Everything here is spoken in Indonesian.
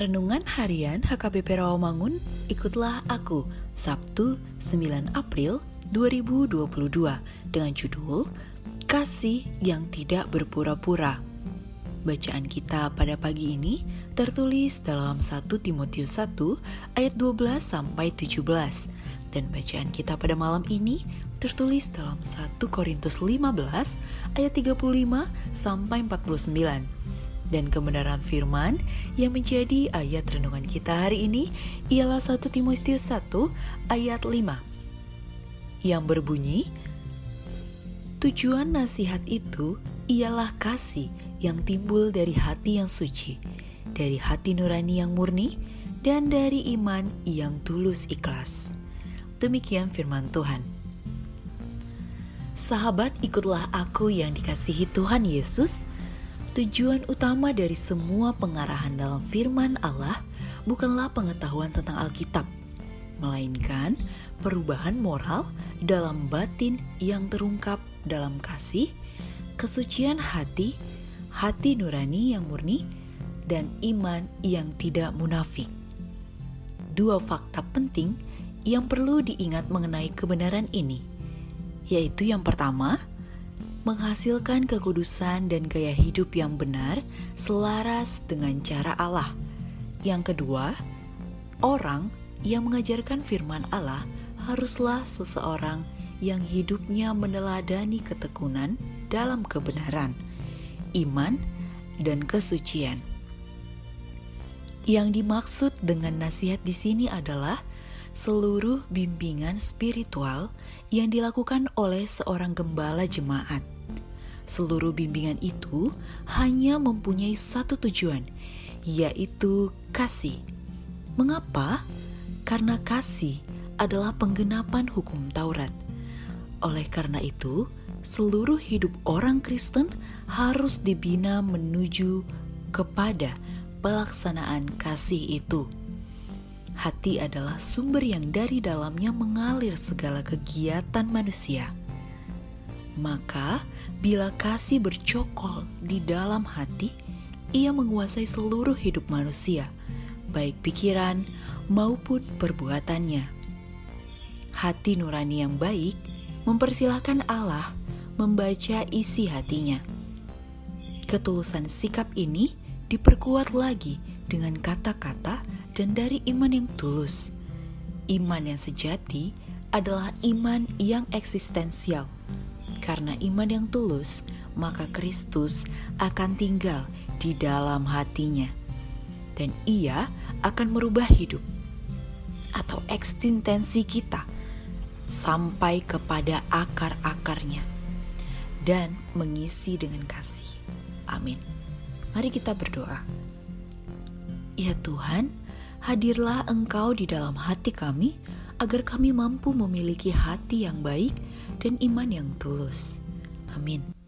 Renungan Harian HKBP Rawamangun, ikutlah aku, Sabtu 9 April 2022 dengan judul Kasih yang Tidak Berpura-Pura. Bacaan kita pada pagi ini tertulis dalam 1 Timotius 1 ayat 12 sampai 17 dan bacaan kita pada malam ini tertulis dalam 1 Korintus 15 ayat 35 sampai 49 dan kebenaran firman yang menjadi ayat renungan kita hari ini ialah 1 Timotius 1 ayat 5 yang berbunyi Tujuan nasihat itu ialah kasih yang timbul dari hati yang suci, dari hati nurani yang murni, dan dari iman yang tulus ikhlas. Demikian firman Tuhan. Sahabat, ikutlah aku yang dikasihi Tuhan Yesus Tujuan utama dari semua pengarahan dalam firman Allah bukanlah pengetahuan tentang Alkitab, melainkan perubahan moral dalam batin yang terungkap dalam kasih, kesucian hati, hati nurani yang murni, dan iman yang tidak munafik. Dua fakta penting yang perlu diingat mengenai kebenaran ini, yaitu yang pertama, menghasilkan kekudusan dan gaya hidup yang benar selaras dengan cara Allah. Yang kedua, orang yang mengajarkan firman Allah haruslah seseorang yang hidupnya meneladani ketekunan dalam kebenaran, iman, dan kesucian. Yang dimaksud dengan nasihat di sini adalah seluruh bimbingan spiritual yang dilakukan oleh seorang gembala jemaat. Seluruh bimbingan itu hanya mempunyai satu tujuan, yaitu kasih. Mengapa? Karena kasih adalah penggenapan hukum Taurat. Oleh karena itu, seluruh hidup orang Kristen harus dibina menuju kepada pelaksanaan kasih itu. Hati adalah sumber yang dari dalamnya mengalir segala kegiatan manusia. Maka, bila kasih bercokol di dalam hati, ia menguasai seluruh hidup manusia, baik pikiran maupun perbuatannya. Hati nurani yang baik mempersilahkan Allah membaca isi hatinya. Ketulusan sikap ini diperkuat lagi dengan kata-kata dan dari iman yang tulus. Iman yang sejati adalah iman yang eksistensial. Karena iman yang tulus, maka Kristus akan tinggal di dalam hatinya, dan Ia akan merubah hidup atau eksistensi kita sampai kepada akar-akarnya dan mengisi dengan kasih. Amin. Mari kita berdoa. Ya Tuhan, hadirlah Engkau di dalam hati kami, agar kami mampu memiliki hati yang baik dan iman yang tulus. Amin.